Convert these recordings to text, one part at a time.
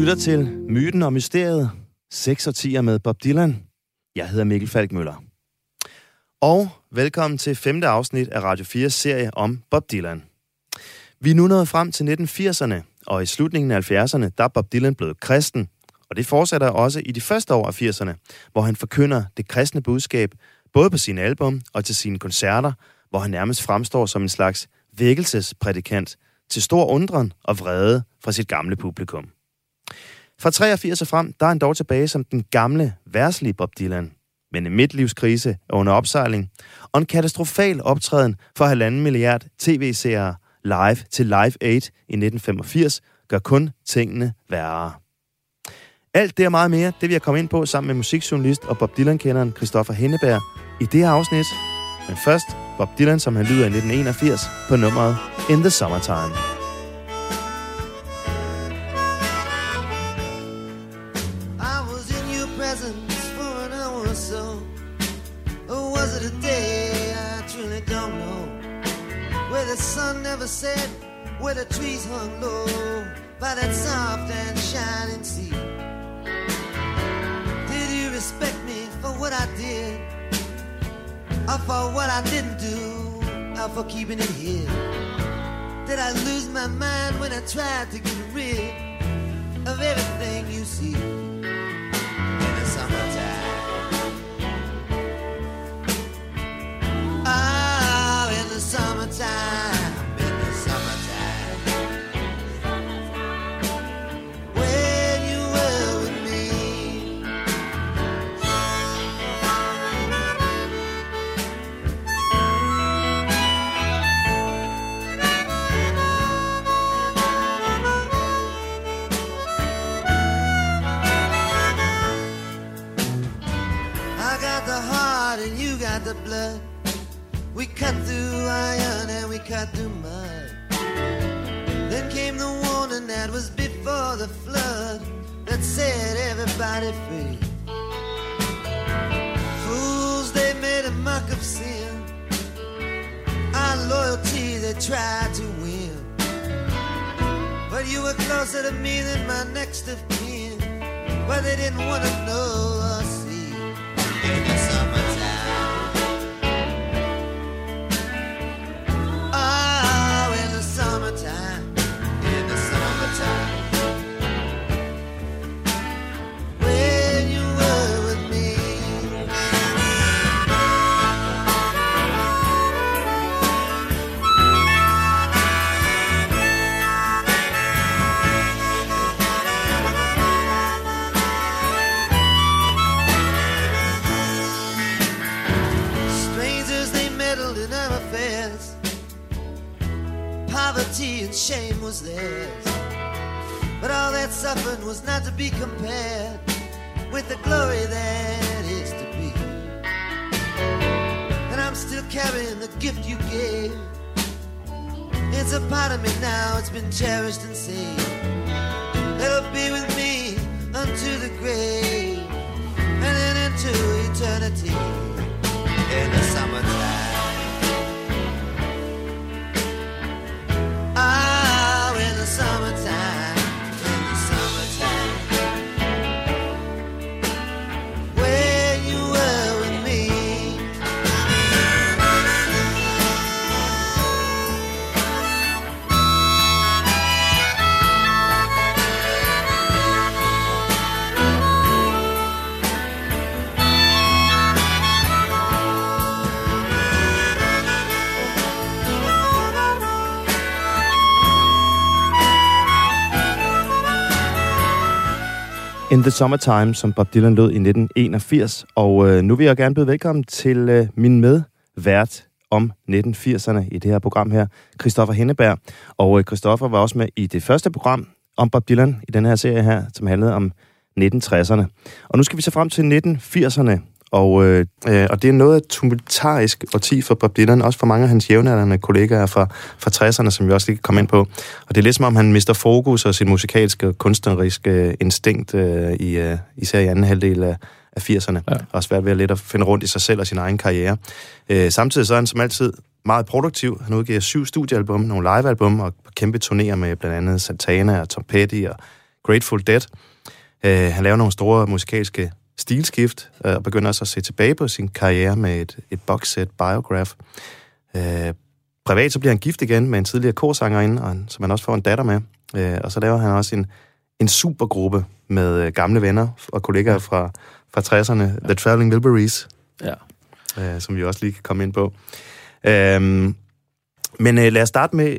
lytter til Myten og Mysteriet, 6 og 10 med Bob Dylan. Jeg hedder Mikkel Falkmøller. Og velkommen til femte afsnit af Radio 4's serie om Bob Dylan. Vi er nu nået frem til 1980'erne, og i slutningen af 70'erne, der er Bob Dylan blevet kristen. Og det fortsætter også i de første år af 80'erne, hvor han forkynder det kristne budskab, både på sine album og til sine koncerter, hvor han nærmest fremstår som en slags vækkelsesprædikant til stor undren og vrede fra sit gamle publikum. Fra 83 og frem, der er han dog tilbage som den gamle, værslige Bob Dylan. Men en midtlivskrise er under opsejling, og en katastrofal optræden for halvanden milliard tv-seere live til Live 8 i 1985 gør kun tingene værre. Alt det og meget mere, det vil jeg komme ind på sammen med musikjournalist og Bob Dylan-kenderen Christoffer Henneberg i det her afsnit. Men først Bob Dylan, som han lyder i 1981 på nummeret In the Summertime. Sun never set, where the trees hung low by that soft and shining sea. Did you respect me for what I did? Or for what I didn't do? Or for keeping it here? Did I lose my mind when I tried to get rid of everything you see? I'm still carrying the gift you gave. It's a part of me now, it's been cherished and saved. It'll be with me unto the grave and then into eternity in the summertime. In the Summertime, som Bob Dylan lød i 1981. Og øh, nu vil jeg gerne byde velkommen til øh, min medvært om 1980'erne i det her program her, Christoffer Henneberg. Og øh, Christoffer var også med i det første program om Bob Dylan i den her serie her, som handlede om 1960'erne. Og nu skal vi så frem til 1980'erne, og, øh, øh, og det er noget af tumultarisk årti for Bob Dylan, også for mange af hans jævnaldrende kollegaer fra, fra 60'erne, som vi også lige kan komme ind på. Og det er lidt som om, han mister fokus og sin musikalske og kunstneriske instinkt, øh, i, øh, især i anden halvdel af, af 80'erne. Ja. Og svært ved at lidt at finde rundt i sig selv og sin egen karriere. Øh, samtidig så er han som altid meget produktiv. Han udgiver syv studiealbum, nogle livealbum og kæmpe turnéer med blandt andet Santana og Tom Petty og Grateful Dead. Øh, han laver nogle store musikalske stilskift, øh, og begynder også at se tilbage på sin karriere med et, et boxset Biograph. Øh, privat så bliver han gift igen med en tidligere korsangerinde, og han, som han også får en datter med. Øh, og så laver han også en, en supergruppe med øh, gamle venner og kollegaer fra, fra 60'erne, The Traveling Wilburys, Ja. øh, som vi også lige kan komme ind på. Øhm, men øh, lad os starte med,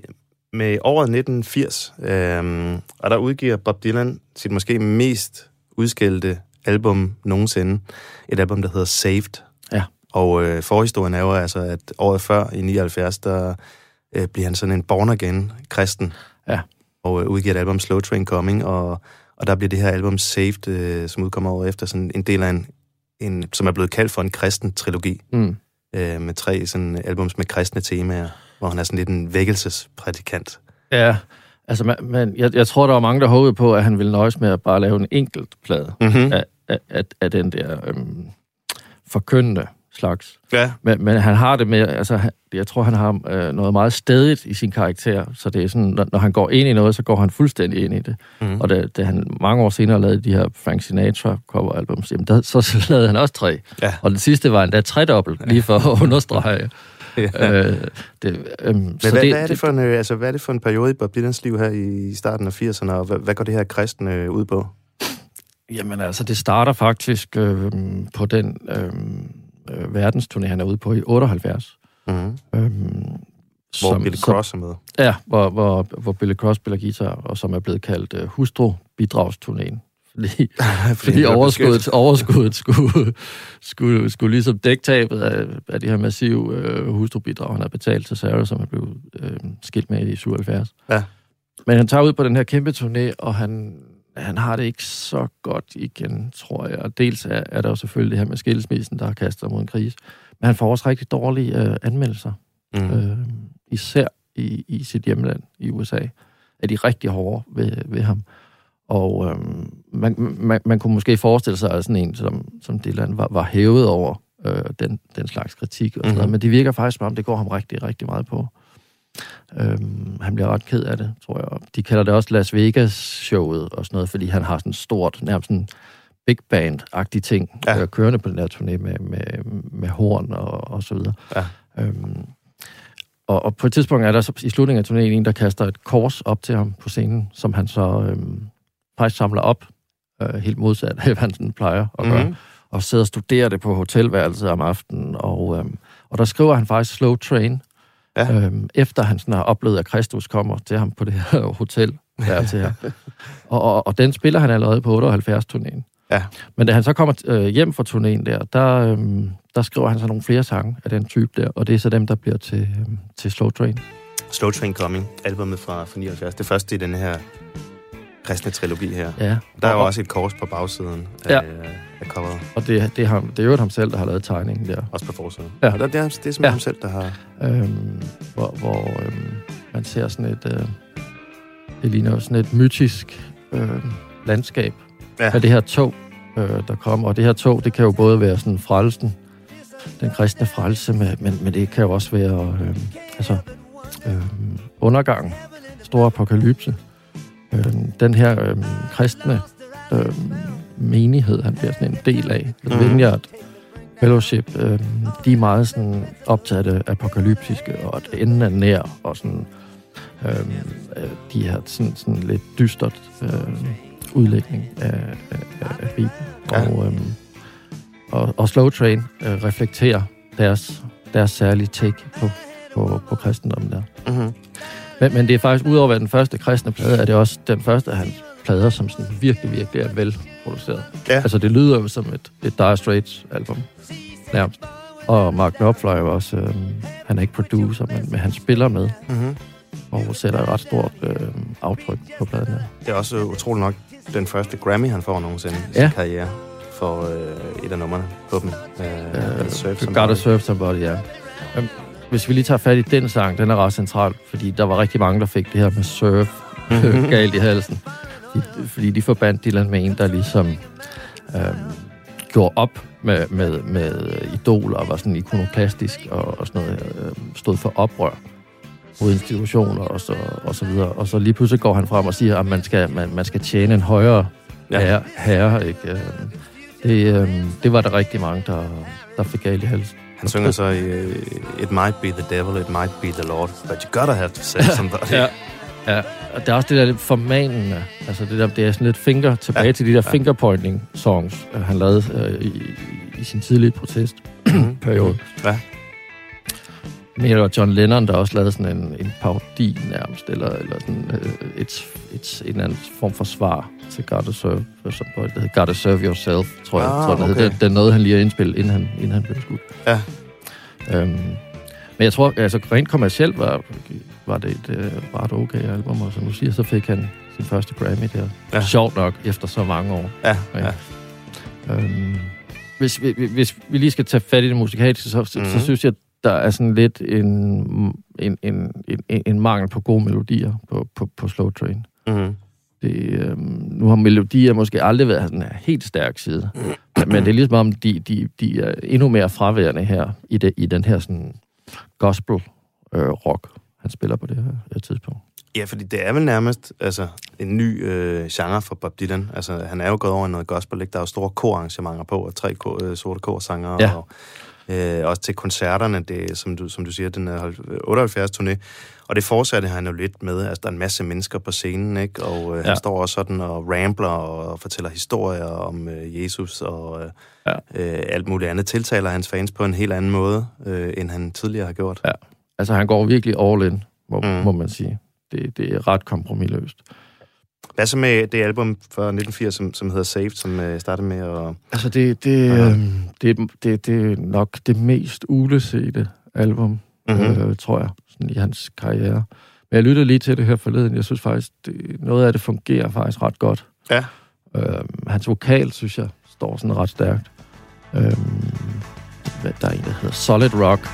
med året 1980, øhm, og der udgiver Bob Dylan sit måske mest udskældte album nogensinde. Et album, der hedder Saved. Ja. Og øh, forhistorien er jo altså, at året før, i 79, der øh, bliver han sådan en born-again kristen. Ja. Og øh, udgiver et album, Slow Train Coming, og, og der bliver det her album Saved, øh, som udkommer året efter, sådan en del af en, en, som er blevet kaldt for en kristen trilogi Mm. øh, med tre sådan albums med kristne temaer, hvor han er sådan lidt en vækkelsesprædikant. Ja, altså, man, man, jeg, jeg tror, der var mange, der håbede på, at han ville nøjes med at bare lave en enkelt plade Mm-hmm. af, af, af, af den der øhm, forkyndende slags. Ja. Men, men han har det med, altså, jeg tror, han har øh, noget meget stedigt i sin karakter, så det er sådan, når, når han går ind i noget, så går han fuldstændig ind i det. Mm. Og da, da han mange år senere lavede de her Frank Sinatra coveralbums, jamen der, så, så lavede han også tre. Ja. Og den sidste var endda tredobbelt, lige for at understrege. ja. øh, det, øhm, Men hvad, det, hvad, er det for en, øh, altså, hvad er det for en periode i Bob Dylans liv her i starten af 80'erne, og hvad, hvad går det her kristne øh, ud på? Jamen altså, det starter faktisk øh, på den øh, øh, verdensturné, han er ude på i 78. Mm-hmm. Øh, Hvor Billy Cross er med. Ja, hvor, hvor, hvor Billy Cross spiller guitar, og som er blevet kaldt øh, hustru-bidragsturnéen. Fordi, fordi han overskuddet, overskuddet skulle, skulle, skulle ligesom dække tabet af, af de her massive øh, hustrubidrag, han har betalt til Sarah, som er blevet øh, skilt med i 77. Ja. Men han tager ud på den her kæmpe turné, og han, han har det ikke så godt igen, tror jeg. Og dels er, er der jo selvfølgelig det her med skilsmissen, der har kastet mod en krise. Men han får også rigtig dårlige øh, anmeldelser Mm. øh, især i, i sit hjemland i USA, er de rigtig hårde ved, ved ham. Og øh, man, man, man kunne måske forestille sig, at sådan en som, som Dylan var, var hævet over øh, den, den slags kritik og sådan noget, Mhm. men det virker faktisk som om, det går ham rigtig, rigtig meget på. Øhm, han bliver ret ked af det, tror jeg. De kalder det også Las Vegas-showet og sådan noget, fordi han har sådan stort, nærmest sådan big band-agtig ting Ja. kørende på den her turné med, med, med horn og, og så videre. Ja. Øhm, og, og på et tidspunkt er der så i slutningen af turnéen en, der kaster et kors op til ham på scenen, som han så øhm, faktisk samler op, øh, helt modsat af, hvad han sådan plejer at gøre, Mhm. og sidder og studerer det på hotelværelset om aftenen. Og, øhm, og der skriver han faktisk Slow Train, Ja. øhm, efter han sådan har oplevet, at Kristus kommer til ham på det her hotel. Der til her. og, og, og den spiller han allerede på 78-turnéen. Ja. Men da han så kommer øh, hjem fra turnéen der, der, øhm, der skriver han så nogle flere sange af den type der, og det er så dem, der bliver til, øhm, til Slow Train. Slow Train Coming, albumet fra, fra 79. Det første i den her kristne trilogi her. Ja. Der er jo og, også et kors på bagsiden Ja. Af coveret. Og det, det, er ham, det er jo ham selv, der har lavet tegningen der. Også på forsiden. Ja. Og der, det, er, det er simpelthen Ja. ham selv, der har... øhm, hvor, hvor øhm, man ser sådan et, øh, det ligner sådan et mytisk øh, landskab Ja. med det her tog, øh, der kommer. Og det her tog, det kan jo både være sådan frelsen, den kristne frelse, med, men, men det kan jo også være øh, altså, øh, undergang, stor apokalypse. Øh, den her øh, kristne øh, menighed, han bliver sådan en del af, Mhm. Vineyard Fellowship, øh, de er meget sådan optaget af apokalyptiske, og at enden er nær, og sådan, øh, øh, de her sådan, sådan lidt dystert øh, udlægning af, af, af Bibelen. Ja. Og, øh, og, og Slow Train øh, reflekterer deres, deres særlige take på, på, på kristendommen der. Mm-hmm. Men, men det er faktisk, udover at være den første kristne plade, er det også den første af hans plader, som sådan virkelig, virkelig er velproduceret. Ja. Altså, det lyder jo som et, et Dire Straits album, nærmest. Og Mark Knopfler er jo også, øh, han er ikke producer, men, men han spiller med, Mm-hmm. og sætter et ret stort øh, aftryk på pladen her. Det er også utroligt nok den første Grammy, han får nogensinde i Ja. sin karriere for øh, et af numrene på dem. Øh, Øh, Surf Gotta Serve Somebody, ja. Øhm, Hvis vi lige tager fat i den sang, den er ret central, fordi der var rigtig mange, der fik det her med surf Mhm. galt i halsen. Fordi, fordi de forbandt Dylan med en, der ligesom øhm, gjorde op med, med, med idoler og var sådan ikonoklastisk og, og sådan noget, øh, stod for oprør. mod institutioner og så, og så videre. Og så lige pludselig går han frem og siger, at man skal, man, man skal tjene en højere Ja. herre. herre ikke? Øh, Det, øh, det var der rigtig mange, der, der fik galt i halsen. Han synger så uh, It might be the devil, it might be the Lord, but you gotta have to say somebody. Ja. Ja, og der er også det der lidt formanende, altså det der, det er sådan lidt finger, tilbage Ja. ja. til de der fingerpointing songs, øh, han lavede øh, i, i sin tidlige protestperiode. Ja. Men det var John Lennon, der også lavede sådan en, en parodi nærmest, eller, eller sådan øh, et, et, en eller anden form for svar til Gotta Serve, som på det hedder Gotta Serve Yourself, tror jeg. Ah, tror, det, okay. det, det er noget, han lige har indspillet, inden han, inden han blev skudt. Ja. Øhm, men jeg tror, altså rent kommercielt var, var det et øh, ret okay album, og som du siger, så fik han sin første Grammy der. Ja. Ja. Sjovt nok, efter så mange år. Ja, ja. Øhm, hvis, vi, hvis vi lige skal tage fat i det musikalske, så, mm-hmm. Mhm. så synes jeg, der er sådan lidt en, en, en, en, en mangel på gode melodier på, på, på Slow Train. Mm-hmm. Det, øhm, nu har melodier måske aldrig været sådan en helt stærk side, men det er ligesom om, de, de, de er endnu mere fraværende her, i, det, i den her sådan gospel øh, rock, han spiller på det her, her tidspunkt. Ja, fordi det er vel nærmest altså, en ny øh, genre for Bob Dylan. Altså, han er jo gået over i noget gospel, ikke? Der er jo store korarrangementer på, og tre kor, øh, sorte korsangere, Ja. og øh, også til koncerterne, det, som, du, som du siger, den er holdt- 78 turné, og det fortsatte han jo lidt med. Altså, der er en masse mennesker på scenen, ikke? Og øh, ja. han står også sådan og rambler og fortæller historier om øh, Jesus og øh, Ja. øh, alt muligt andet. Tiltaler hans fans på en helt anden måde, øh, end han tidligere har gjort. Ja. Altså, han går virkelig all in, må, Mm. må man sige. Det, det er ret kompromilløst. Hvad så med det album fra 1980, som, som hedder Saved, som øh, startede med at... Altså, det, det, øhm, det, det, det er nok det mest ulesete album, Mhm. mm-hmm. øh, tror jeg, sådan i hans karriere. Men jeg lyttede lige til det her forleden. Jeg synes faktisk, det, noget af det fungerer faktisk ret godt. Ja. Øhm, hans vokal, synes jeg, står sådan ret stærkt. Øhm, hvad, der er en, der hedder Solid Rock.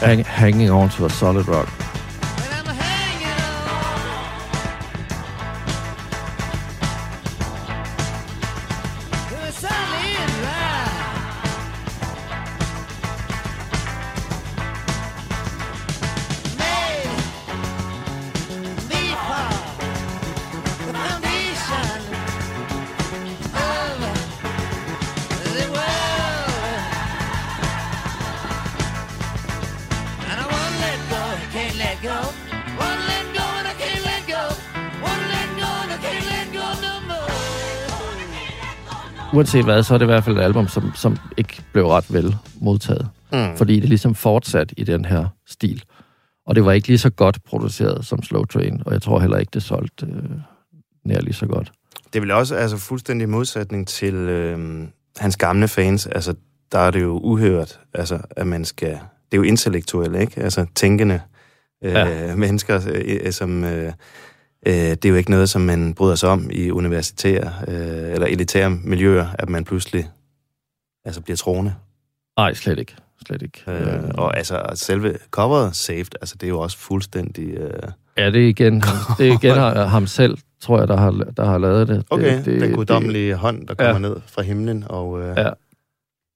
Hang, hanging on to a solid rock. Uanset hvad, så er det i hvert fald et album, som, som ikke blev ret vel modtaget. Mm. fordi det ligesom fortsat i den her stil. Og det var ikke lige så godt produceret som Slow Train, og jeg tror heller ikke, det solgte øh, nær lige så godt. Det vil også altså fuldstændig modsætning til øh, hans gamle fans. Altså, der er det jo uhørt, altså, at man skal... Det er jo intellektuelle, ikke? Altså, tænkende øh, ja. mennesker, øh, som... Øh, øh, det er jo ikke noget, som man bryder sig om i universitære øh, eller elitære miljøer, at man pludselig altså, bliver troende. Nej, slet ikke. Slet ikke. Øh, og altså, selve coveret Saved, altså, det er jo også fuldstændig... Øh, ja, det er igen, det er igen ham- ham selv, tror jeg, der har, der har lavet det. okay, det, det, den guddommelige hånd, der kommer Ja. ned fra himlen, og... Øh, Ja.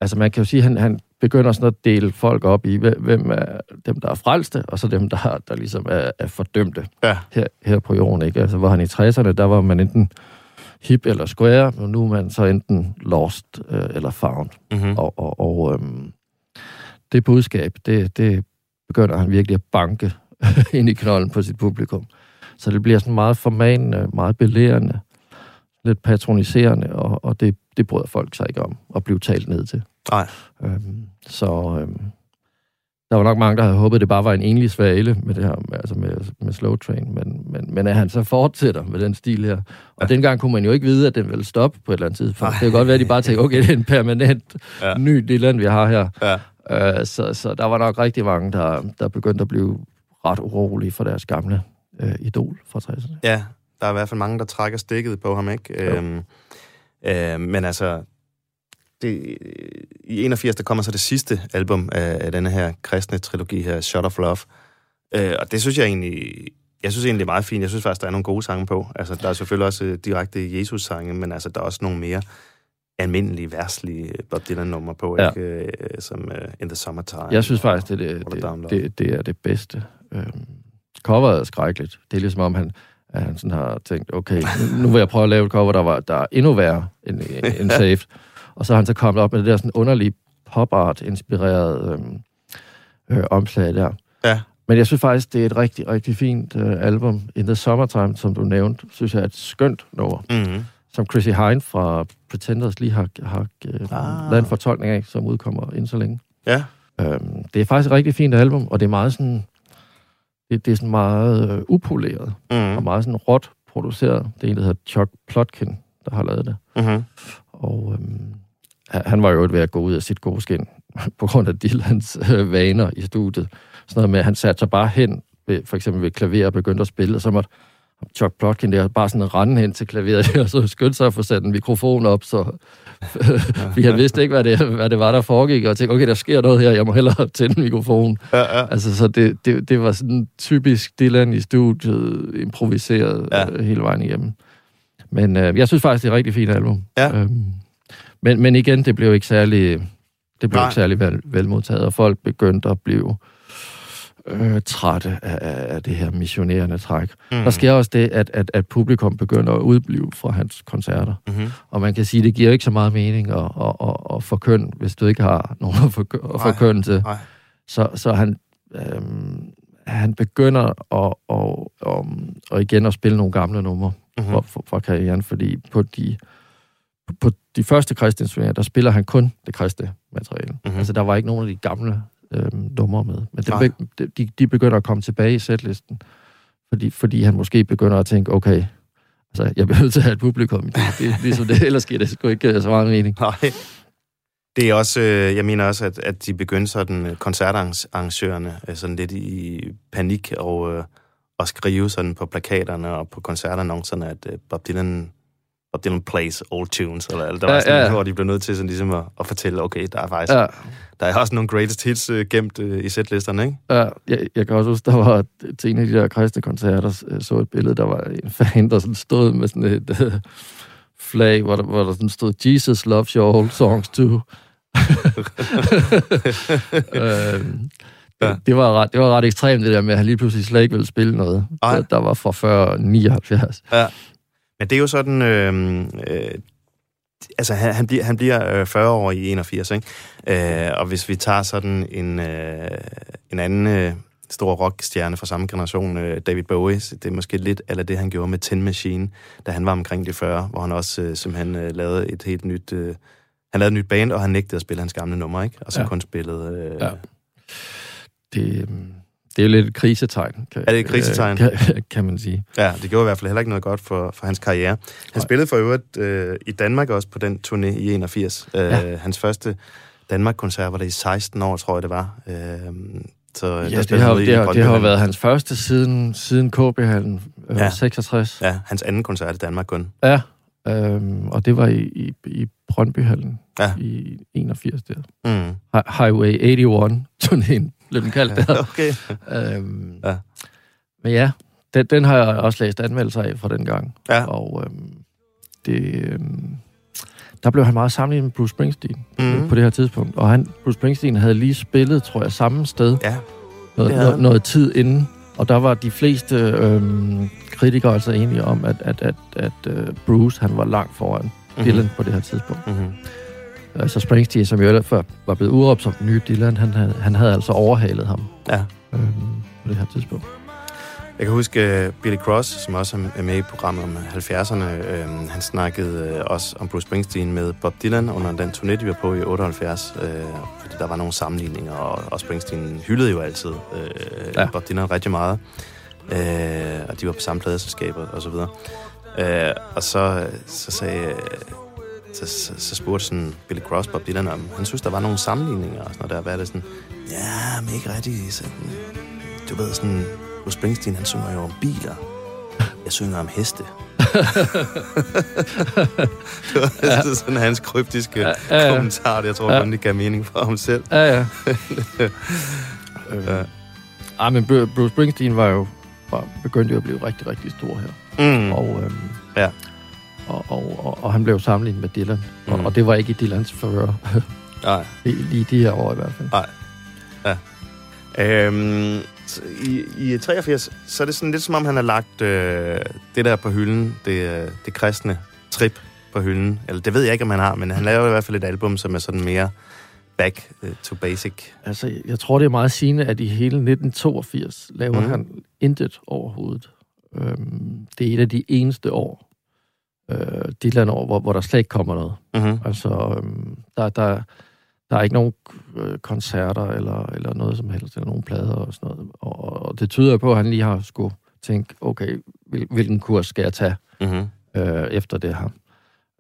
Altså, man kan jo sige, at han, han begynder sådan at dele folk op i, hvem- er dem, der er frelste, og så dem, der, der ligesom er, er fordømte ja. her, her på jorden. Ikke? Altså, hvor han i 60'erne, der var man enten hip eller square, og nu er man så enten lost øh, eller found. Mm-hmm. Og, og, og øhm, det budskab, det, det begynder han virkelig at banke ind i knolden på sit publikum. Så det bliver sådan meget formanende, meget belærende, lidt patroniserende, og, og det, det bryder folk sig ikke om at blive talt ned til. Nej. Øhm, så øhm, der var nok mange, der havde håbet, at det bare var en enlig svale med det her, altså med, med Slow Train, men, men, men at han så fortsætter med den stil her. Og Ja. dengang kunne man jo ikke vide, at den ville stoppe på et eller andet tidspunkt. Det kan godt være, at de bare tænkte, okay, det er en permanent ja. ny Dylan, vi har her. Ja. Øh, så, så der var nok rigtig mange, der, der begyndte at blive ret urolige for deres gamle øh, idol fra 60'erne. Ja, der er i hvert fald mange, der trækker stikket på ham, ikke? Jo. Øhm, øh, men altså, det, i 81, der kommer så det sidste album af, af denne her kristne trilogi her, Shot of Love. Øh, og det synes jeg egentlig, jeg synes egentlig, det er meget fint. Jeg synes faktisk, der er nogle gode sange på. Altså, der er selvfølgelig også øh, direkte Jesus-sange, men altså, der er også nogle mere almindelige, verslige Bob Dylan-nummer på, Ja. ikke? Øh, som uh, In the Summertime. Jeg synes faktisk, det, det, det, det, det er det bedste. Øhm, coveret er skrækkeligt. Det er ligesom om, han, at han sådan har tænkt, okay, nu, vil jeg prøve at lave et cover, der, var, der er endnu værre end, end Saved. Og så har han så kommet op med det der sådan underlige pop art-inspireret øhm, øh, omslag der. Ja. Men jeg synes faktisk, det er et rigtig, rigtig fint øh, album. In the Summertime, som du nævnte, synes jeg er et skønt nummer, Mm-hmm. som Chrissy Hine fra Pretenders lige har, har øh, Ah. lavet en fortolkning af, som udkommer inden så længe. Ja. Øhm, det er faktisk et rigtig fint album, og det er meget sådan... Det, det er sådan meget øh, upoleret, mm. og meget sådan råt produceret. Det er en, der hedder Chuck Plotkin, der har lavet det. Mm-hmm. Og øhm, han- han var jo ved at gå ud af sit gode skin, på grund af Dylans øh, vaner i studiet. Sådan noget med, at han satte sig bare hen, ved, for eksempel ved klaver og begyndte at spille, og så måtte Chuck Plotkin der bare sådan rende hen til klaveret, og så skyndte sig at få sat en mikrofon op, så vi han vidste ikke, hvad det, hvad det var, der foregik, og tænkte, okay, der sker noget her, jeg må hellere tænde mikrofonen. Ja, ja. Altså, så det, det, det var sådan typisk Dylan i studiet, improviseret Ja. ja. øh, hele vejen igennem. Men øh, jeg synes faktisk, det er et rigtig fint album. Ja. Øhm, men, men igen, det blev ikke særlig, det blev Nej. ikke særlig vel, velmodtaget, og folk begyndte at blive øh, trætte af, af det her missionerende træk. Mm. Der sker også det, at, at, at publikum begynder at udblive fra hans koncerter. Mm-hmm. Og man kan sige, det giver ikke så meget mening at, at, at, at forkynde, hvis du ikke har nogen at, forkynde, at Nej. forkynde til. Så, så han, øhm, han begynder at, og, og, og igen at spille nogle gamle numre Mm-hmm. fra, fra, fra karrieren, fordi på de, på, de første kristne der spiller han kun det kristne materiale. Mhm. Mm-hmm. Altså, der var ikke nogen af de gamle øhm, numre med. Men det, be- de, de begynder at komme tilbage i setlisten, fordi, fordi han måske begynder at tænke, okay, altså, jeg bliver nødt til at have et publikum. Det, det, ligesom det, ellers giver det sgu ikke øh, så meget mening. Nej. Det er også, øh, jeg mener også, at, at de begyndte sådan, øh, koncertarrangørerne, øh, sådan lidt i panik og øh, at skrive sådan på plakaterne og på koncertannoncerne, at øh, Bob Dylan Bob Dylan plays old tunes, eller, eller der var sådan, ja. ja. hvor de blev nødt til sådan ligesom at, at fortælle, okay, der er faktisk, ja. Ja, der er også nogle greatest hits øh, gemt øh, i setlisterne, ikke? ja jeg, jeg kan også huske, der var til en af de der kristne koncerter, øh, så et billede, der var en fan, der sådan stod med sådan et øh, flag, hvor der, hvor der sådan stod, Jesus loves your old songs too. øhm, Ja. det, var ret, det var ret ekstremt, det der med, at han lige pludselig slet ikke ville spille noget, der, der var fra før 79. Men det er jo sådan, øh, øh, altså han, han bliver, han bliver øh, 40 år i 81, ikke? Øh, og hvis vi tager sådan en, øh, en anden øh, stor rockstjerne fra samme generation, øh, David Bowie, det er måske lidt eller det, han gjorde med Tin Machine, da han var omkring de 40, hvor han også øh, simpelthen øh, lavede et helt nyt... Øh, han lavede et nyt band, og han nægtede at spille hans gamle nummer, ikke? Og så Ja. kun spillede... Øh, Ja. Det, øhm, det er jo lidt et krisetegn. Kan, Er det et krisetegn? Kan, kan man sige. Ja, det gjorde i hvert fald heller ikke noget godt for, for hans karriere. Han Nej. spillede for øvrigt øh, i Danmark også på den turné i 81. Øh, Ja. Hans første Danmark-koncert var det i 16 år, tror jeg det var. Øh, så Ja, det har, det, har, det har været hans første siden, siden KB-hallen øh, Ja. ja. 66. Ja, hans anden koncert i Danmark kun. Ja, øhm, og det var i, i, i Brøndbyhallen Ja. i 81 der. Mm. Hi- Highway 81, turnéen blev den kaldt der. Okay. øhm, Ja. Men ja, den, den har jeg også læst anmeldelser af fra den gang. Ja. Og øhm, det, øhm, der blev han meget sammenlignet med Bruce Springsteen mm. på det her tidspunkt. Og han, Bruce Springsteen havde lige spillet, tror jeg, samme sted Ja, noget, noget, noget tid inden. Og der var de fleste øhm, kritikere altså enige om, at, at, at, at øh, Bruce han var langt foran Mhm. Dylan på det her tidspunkt. Mm-hmm. Altså Springsteen, som jo ellers før var blevet udråbt som den nye Dylan, han havde, han havde altså overhalet ham Ja. øhm, på det her tidspunkt. Jeg kan huske uh, Billy Cross, som også er med i programmet om 70'erne. Uh, han snakkede uh, også om Bruce Springsteen med Bob Dylan under den turné, de var på i 78. Uh, fordi der var nogle sammenligninger, og, og Springsteen hyldede jo altid uh, ja. Ja. Bob Dylan rigtig meget. Uh, og de var på samme pladeselskaber og så videre. Uh, og så, så sagde... Så, så, så spurgte sådan Billy Cross Bob Dylan om, han synes, der var nogle sammenligninger og sådan noget der. Hvad er det sådan? Ja, men ikke rigtig sådan... Du ved, sådan... Bruce Springsteen, han synger jo om biler. Jeg synger om heste. det var ja. sådan hans kryptiske ja, Ja, ja, kommentar. Jeg tror Ja. kun, det gav mening for ham selv. Ja, ja. Ja. ah, men Bru- Bruce Springsteen var jo var, begyndte jo at blive rigtig, rigtig stor her. Mm. Og, øhm, Ja. Og, og, og, og han blev sammenlignet med Dylan. Mm. Og, og det var ikke i Dylans favør. Nej. lige de her år i hvert fald. Øhm, så i, i 83, så er det sådan lidt som om, han har lagt øh, det der på hylden, det, øh, det kristne trip på hylden. Eller det ved jeg ikke, om han har, men han laver i hvert fald et album, som er sådan mere back øh, to basic. Altså, jeg tror, det er meget sigende, at i hele 1982 laver mm. han intet overhovedet. Øhm, det er et af de eneste år, øh, Dylan-år, hvor, hvor der slet ikke kommer noget. Mm-hmm. Altså, øhm, der, der, der er ikke nogen øh, koncerter eller, eller noget som helst, eller nogen plader og sådan noget. Og, og det tyder på, at han lige har skulle tænke, okay, hvil, hvilken kurs skal jeg tage Mm-hmm. øh, efter det her?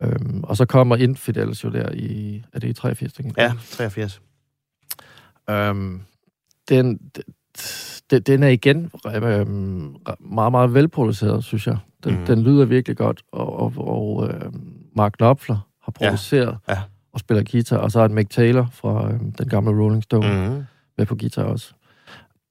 Øhm, og så kommer Infidels jo der i, er det i 83? tænker jeg? Ja, 83. Øhm, den, den, den er igen øhm, meget, meget velproduceret, synes jeg. Den, mm. den lyder virkelig godt, og, og, og øhm, Mark Knopfler har Ja. produceret Ja. og spiller guitar, og så er Mick Taylor fra øhm, den gamle Rolling Stone mm. Med på guitar også.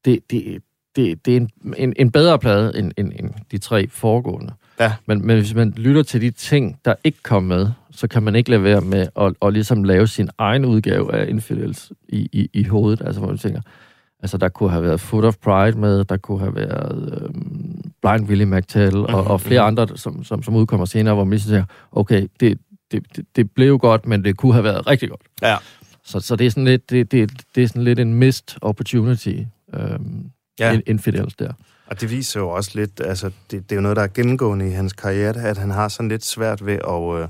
Det, det, det, det er en, en, en bedre plade end, end, end de tre foregående. Ja. Men, men hvis man lytter til de ting, der ikke kom med, så kan man ikke lade være med at, at ligesom lave sin egen udgave af Infidels i, i, i hovedet. Altså, hvor man tænker, altså der kunne have været Foot of Pride med, der kunne have været øhm, Blind Willie McTell og, og flere mhm. andre, som, som, som udkommer senere, hvor man ligesom siger, okay, det, det, det, det blev godt, men det kunne have været rigtig godt. Ja. Så, så det er sådan lidt, det, det, det er sådan lidt en missed opportunity, øhm, ja. Infidels der. Og det viser jo også lidt, altså det, det er jo noget, der er gennemgående i hans karriere, at han har sådan lidt svært ved at... Øh,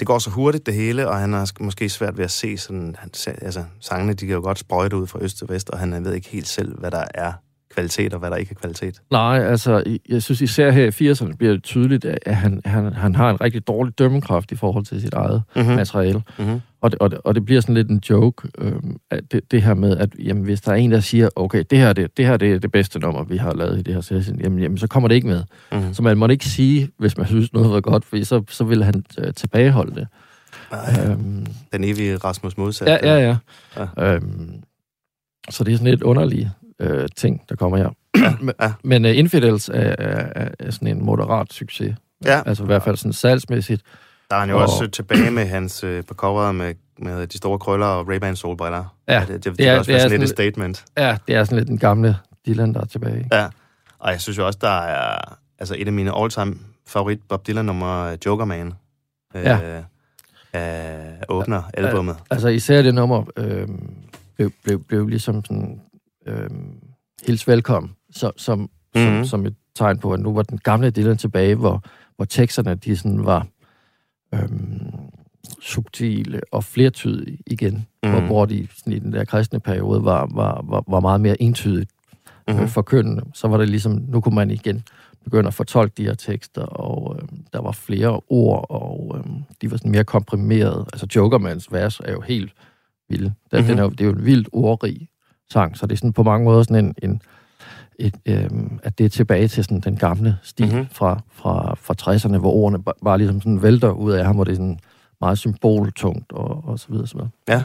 det går så hurtigt det hele, og han har måske svært ved at se sådan... Han, altså, sangene, de kan jo godt sprøjte ud fra øst til vest, og han ved ikke helt selv, hvad der er kvalitet, og hvad der ikke er kvalitet. Nej, altså, jeg synes især her i 80'erne bliver det tydeligt, at han, han, han har en rigtig dårlig dømmekraft i forhold til sit eget Mm-hmm. mm. materiale. Mm-hmm. Og det, og, det, og det bliver sådan lidt en joke, øhm, at det, det her med, at jamen, hvis der er en, der siger, okay, det her, det, det her det er det bedste nummer, vi har lavet i det her session, jamen, jamen så kommer det ikke med. Mm-hmm. Så man må ikke sige, hvis man synes noget var godt, for så, så vil han øh, tilbageholde det. Øhm, Den evige Rasmus Modsat. ja, ja, ja. Ja. Øhm, så det er sådan lidt underlige øh, ting, der kommer her. men ja. men uh, Infidels er, er, er, sådan en moderat succes. Ja. Altså i hvert fald sådan salgsmæssigt. Der er han jo Og- også tilbage med hans øh, på coveret med, med de store krøller og Ray-Ban solbriller. Ja, det, det, det, det er- også det er sådan lidt et statement. Ja, det er sådan lidt den gamle Dylan, der er tilbage. ikke? Ja, og jeg synes jo også, der er altså et af mine all-time favorit Bob Dylan nummer Joker Man. Øh, Ja. af åbner albummet. Altså især det nummer øh, blev, blev, blev ligesom sådan øh, hils velkommen, så, som, mm-hmm. Mhm. som, som et tegn på, at nu var den gamle Dylan tilbage, hvor, hvor teksterne de sådan var øh, subtile og flertydige igen, mm. hvor, Mhm. hvor de sådan, i den der kristne periode var, var, var, var meget mere entydigt Mhm. mm-hmm. forkyndende. Så var det ligesom, nu kunne man igen begynde at fortolke de her tekster, og øh, der var flere ord, og øh, de var sådan mere komprimerede. Altså Jokermans vers er jo helt vild. Den, Mhm. mm-hmm. den er jo, det er jo en vildt ordrig sang, så det er sådan på mange måder sådan en, en et, øh, at det er tilbage til sådan den gamle stil Mhm. mm-hmm. fra, fra, fra 60'erne, hvor ordene ba- bare ligesom sådan vælter ud af ham, hvor det er sådan meget symboltungt og, og så videre. Så videre. Ja,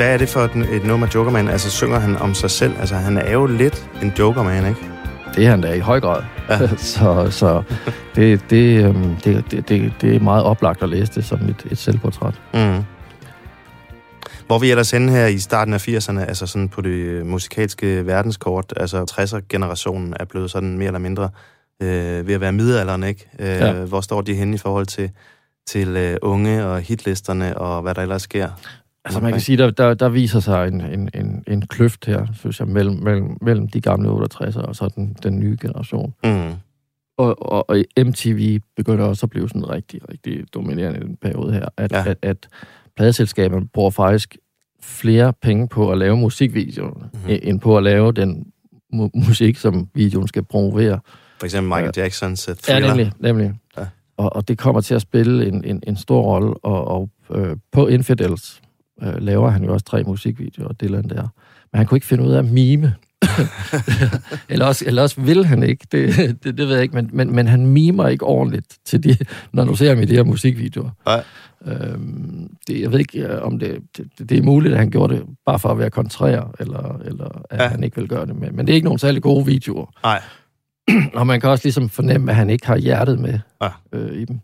hvad er det for et, et nummer, Jokerman? Altså, synger han om sig selv? Altså, han er jo lidt en Jokerman, ikke? Det er han da i høj grad. Ja. så så det, det, øhm, det, det, det, det er meget oplagt at læse det som et, et selvportræt. Mm. Hvor vi ellers henne her i starten af 80'erne, altså sådan på det musikalske verdenskort, altså 60'er-generationen er blevet sådan mere eller mindre øh, ved at være middelalderen, ikke? Øh, ja. Hvor står de henne i forhold til, til øh, unge og hitlisterne og hvad der ellers sker? Altså man kan sige, der, der, der viser sig en, en, en, en kløft her, synes jeg, mellem, mellem, mellem de gamle 68'ere og så den, den nye generation. Mm. Og, og, og MTV begynder også at blive sådan rigtig, rigtig dominerende i den periode her, at, ja. at, at pladeselskaberne bruger faktisk flere penge på at lave musikvideoer, mm-hmm. end på at lave den mu- musik, som videoen skal promovere. For eksempel Michael ja. Jacksons uh, Thriller. Ja, nemlig. nemlig. Ja. Og, og det kommer til at spille en, en, en stor rolle, og, og øh, på Infidels øh, laver han jo også tre musikvideoer, Dylan der. Men han kunne ikke finde ud af at mime. eller, også, eller også vil han ikke, det, det, det ved jeg ikke, men, men, men han mimer ikke ordentligt, til de, når du ser ham i de her musikvideoer. Nej. Øhm, det, jeg ved ikke, øh, om det, det, det er muligt, at han gjorde det bare for at være kontrær, eller, eller at ja. han ikke vil gøre det med. Men det er ikke nogen særlig gode videoer. Nej. Og man kan også ligesom fornemme, at han ikke har hjertet med ja. øh, i dem.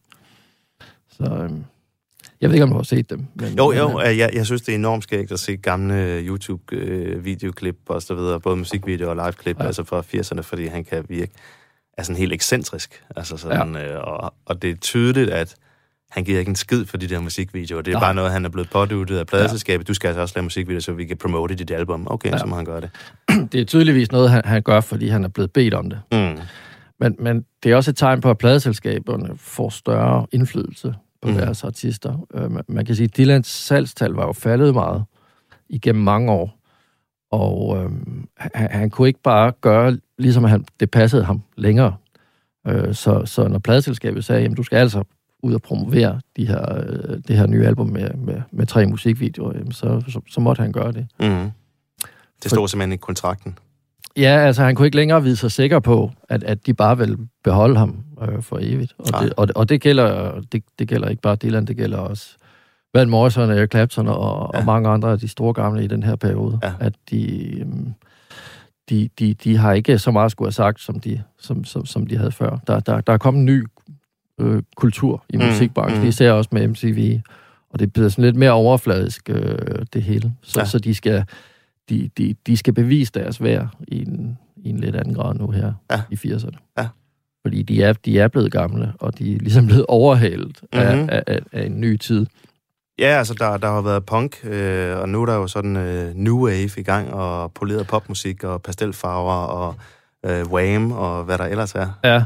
Så øhm, jeg ved ikke, om du har set dem. Men, jo, jo, men, jeg, jeg synes, det er enormt skægt at se gamle YouTube-videoklip og så videre, både musikvideoer og live-klip, ja. altså fra 80'erne, fordi han kan virke altså helt ekscentrisk. Altså sådan, ja. øh, og, og det er tydeligt, at han giver ikke en skid for de der musikvideoer. Det er Nej. bare noget, han er blevet påduttet af pladeselskabet. Ja. Du skal altså også lave musikvideoer, så vi kan promote dit album. Okay, ja. så må han gøre det. Det er tydeligvis noget, han, han gør, fordi han er blevet bedt om det. Mm. Men, men det er også et tegn på, at pladeselskaberne får større indflydelse på mm. deres artister. Øh, man kan sige, at Dylans salgstal var jo faldet meget igennem mange år. Og øh, han, han kunne ikke bare gøre, ligesom han, det passede ham længere. Øh, så, så når pladeselskabet sagde, at du skal altså ud og promovere de her, øh, det her nye album med, med, med tre musikvideoer, jamen så, så, så måtte han gøre det. Mm. Det stod For, simpelthen i kontrakten. Ja, altså han kunne ikke længere vide sig sikker på, at, at de bare vil beholde ham øh, for evigt. Og, det, og, og det, gælder, det, det gælder ikke bare Dylan, det gælder også Van Morrison, Eric Clapton og, ja. og mange andre af de store gamle i den her periode. Ja. At de, øhm, de, de, de har ikke så meget skulle have sagt, som de, som, som, som de havde før. Der, der, der er kommet en ny øh, kultur i mm, musikbranchen, mm. især også med MTV. Og det bliver sådan lidt mere overfladisk, øh, det hele. Så, ja. så de, skal, de, de, de skal bevise deres værd i en, i en lidt anden grad nu her ja. i 80'erne. Ja. Fordi de er, de er blevet gamle, og de er ligesom blevet overhalet mm-hmm. af, af, af, en ny tid. Ja, altså der, der har været punk, øh, og nu er der jo sådan øh, new wave i gang, og poleret popmusik, og pastelfarver, og øh, Wham, og hvad der ellers er. Ja,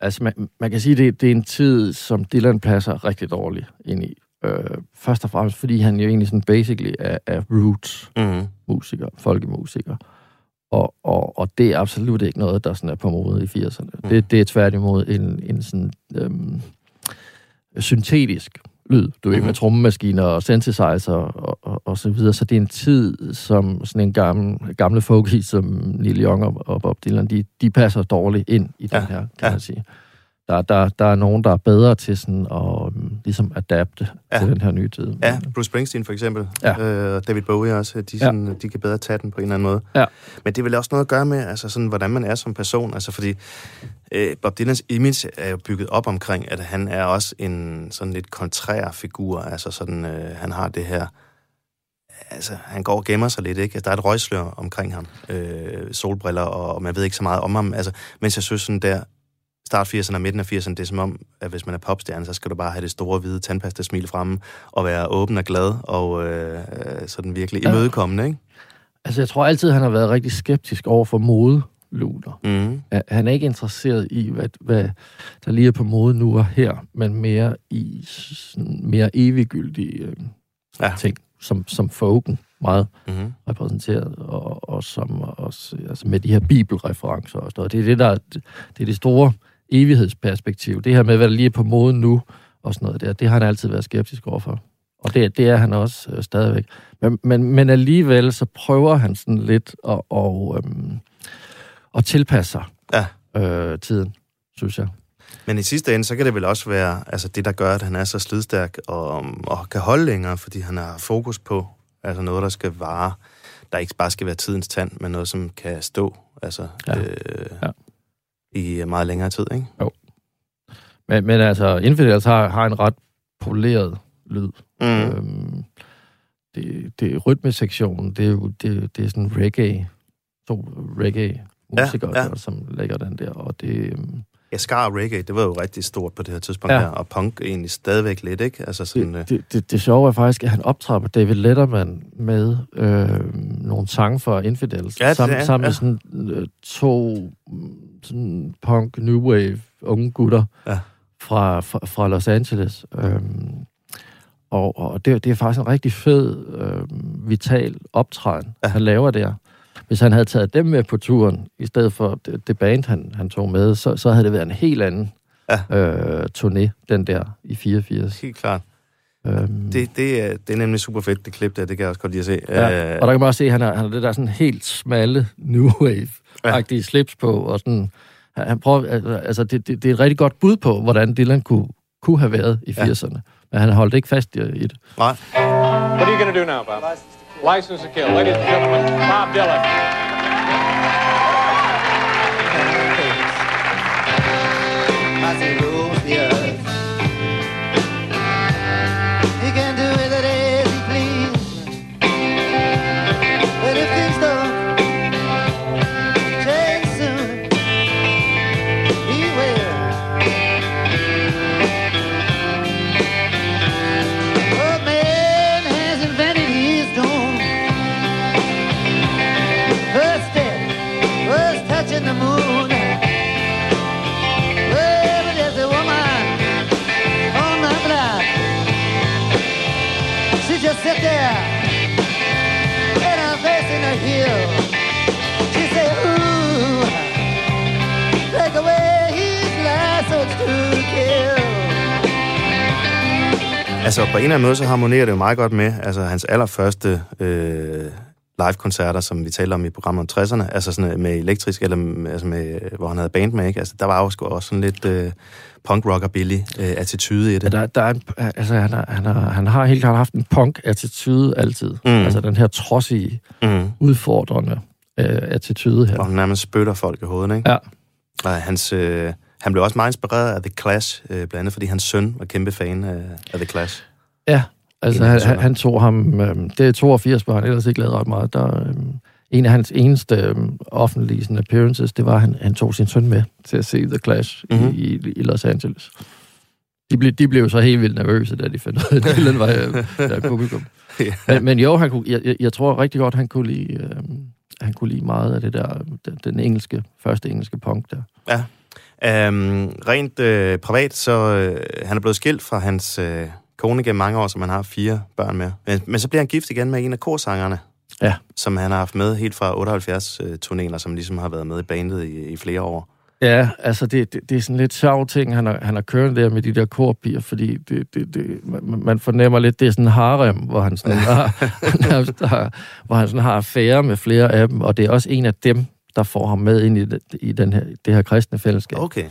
Altså, man, man kan sige, det, det er en tid, som Dylan passer rigtig dårligt ind i. Øh, først og fremmest, fordi han jo egentlig sådan basically er, er roots mm. musiker, folkemusiker. Og, og, og det er absolut ikke noget, der sådan er på mode i 80'erne. Mm. Det, det er tværtimod en, en sådan øhm, syntetisk lyd, du mm-hmm. ved, med trommemaskiner og synthesizer og, og, og så videre. Så det er en tid, som sådan en gammel, gamle folk som Neil Young og, og Bob Dylan, de, de passer dårligt ind i ja. den her, kan ja. man sige. Der, der, der er nogen, der er bedre til sådan at um, ligesom adapte ja. til den her nye tid. Ja, Bruce Springsteen for eksempel, ja. øh, David Bowie også, de, sådan, ja. de kan bedre tage den på en eller anden måde. Ja. Men det vil også noget at gøre med, altså sådan, hvordan man er som person, altså fordi øh, Bob Dylans image er jo bygget op omkring, at han er også en sådan lidt kontrær figur, altså sådan, øh, han har det her, altså, han går og gemmer sig lidt, ikke? Altså, der er et røgslør omkring ham, øh, solbriller, og, og man ved ikke så meget om ham, altså, mens jeg synes sådan der, start 80'erne og midten af 80'erne, det er som om, at hvis man er popstjerne, så skal du bare have det store hvide tandpasta-smil fremme, og være åben og glad, og øh, sådan virkelig imødekommende, ikke? Altså, jeg tror altid, han har været rigtig skeptisk over for mode, Luder. Mm. Han er ikke interesseret i, hvad, hvad der lige er på mode nu og her, men mere i sådan mere eviggyldige øh, ja. ting, som, som folken meget mm-hmm. repræsenteret, og, og som også, altså med de her bibelreferencer og sådan noget. Det er det, der, det er det store evighedsperspektiv. Det her med, hvad der lige er på mode nu, og sådan noget der, det har han altid været skeptisk overfor. Og det, det er han også øh, stadigvæk. Men, men, men alligevel så prøver han sådan lidt at, og, øhm, at tilpasse sig ja. øh, tiden, synes jeg. Men i sidste ende, så kan det vel også være altså det, der gør, at han er så slidstærk og, og kan holde længere, fordi han har fokus på Altså noget, der skal vare, der ikke bare skal være tidens tand, men noget, som kan stå altså, Ja. øh, Ja. I meget længere tid, ikke? Men, men altså, Infidels har, har en ret poleret lyd. Mm. Øhm, det, det rytmesektionen, det er jo det, det er sådan reggae, to reggae-musikere, Ja, ja, ja. ja. som lægger den der, og det... øhm, Ja, ska og reggae, det var jo rigtig stort på det her tidspunkt Ja. her, og punk egentlig stadigvæk lidt, ikke? Altså sådan, øh, Det, det, det, det sjove er faktisk, at han optræder med David Letterman med øh, nogle sange for Infidels. Ja, det sammen, er- sammen ja. med sådan, øh, to sådan punk, new wave, unge gutter Ja. fra, fra, fra Los Angeles. Øhm, og og det, det er faktisk en rigtig fed, øh, vital optræden, Ja. han laver der. Hvis han havde taget dem med på turen, i stedet for det, det band, han, han tog med, så, så havde det været en helt anden Ja. øh, turné, den der i 84. helt klart. Øhm, Det, det, er, det er nemlig super fedt, det klip der, det kan jeg også godt lide at se. Ja, Øh, og der kan man også se, at han har, han har det der sådan helt smalle new wave-agtige ja. slips på, og sådan, han, han prøver, altså det, det, det, er et rigtig godt bud på, hvordan Dylan kunne, kunne have været i Ja. 80'erne. Men han holdt ikke fast i, i det. nej. What are you going to do now, Bob? License to kill. Ladies and gentlemen, Bob Dylan. as he Altså, på en eller anden måde, så harmonerer det jo meget godt med altså, hans allerførste øh, live-koncerter, som vi talte om i programmet om 60'erne, altså sådan med elektrisk, eller altså med, hvor han havde band med, ikke? Altså, der var jo sgu også sådan lidt øh, punk-rockabilly øh, attitude i Ja, det. der, der er en, altså, han, har, han, har, han har helt klart haft en punk-attitude altid. Mm. Altså den her trodsige, Mm. udfordrende øh, attitude her. Hvor han nærmest spytter folk i hovedet, ikke? Ja. Og hans, øh, han blev også meget inspireret af The Clash, øh, blandt andet fordi hans søn var kæmpe fan af, af The Clash. Ja, altså han, han, han tog ham, øh, det er 82, hvor han ellers ikke lavede ret meget. Der, øh, en af hans eneste øh, offentlige sådan, appearances, det var, at han, han tog sin søn med til at se The Clash Mhm. mm-hmm. i, i, i Los Angeles. De, ble, de blev så helt vildt nervøse, da de fandt ud af, at var øh, der publikum. Ja. Men, men jo, han kunne, jeg, jeg, jeg tror rigtig godt, han kunne lide, øh, han kunne lide meget af det der, den, den engelske, første engelske punk der. Øhm, rent øh, privat, så øh, han er blevet skilt fra hans øh, kone gennem mange år, som han har fire børn med. Men, men så bliver han gift igen med en af korsangerne, Ja. som han har haft med helt fra 78 øh, turnéer, som ligesom har været med i bandet i, i flere år. Ja, altså det, det, det er sådan lidt sjov ting, han har, han har kørt der med de der korpiger, fordi det, det, det, man, man fornemmer lidt, det er sådan en harem, hvor han sådan har, nærmest har, hvor han sådan har affære med flere af dem, og det er også en af dem, der får ham med ind i, det, i den her, det her kristne fællesskab, Okay.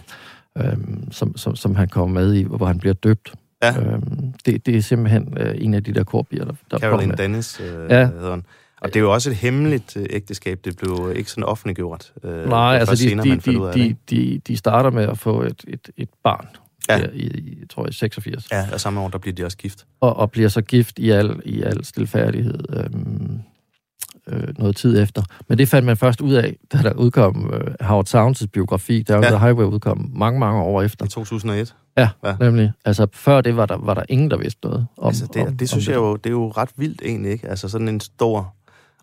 øhm, som, som, som han kommer med i, hvor han bliver døbt. Ja. Øhm, det, det er simpelthen øh, en af de der korpiger, der, der Caroline. Dennis øh, Ja. hedder hun. Og det er jo også et hemmeligt øh, ægteskab. Det blev ikke sådan offentliggjort. Øh, Nej, altså de, senere, de, ud de, af de, de, de starter med at få et, et, et barn Ja. der i, i, tror jeg, 86. Ja, og samme år, der bliver de også gift. og, og bliver så gift i al, i al stilfærdighed øhm, øh, noget tid efter. Men det fandt man først ud af, da der udkom øh, Howard Sounds' biografi, der Ja. ja. The Highway udkom mange, mange år efter. I 2001. Ja, Ja. ja, nemlig. Altså før det var der, var der ingen, der vidste noget om Altså, det, om, det synes om jeg jo, det er jo ret vildt egentlig, ikke? Altså sådan en stor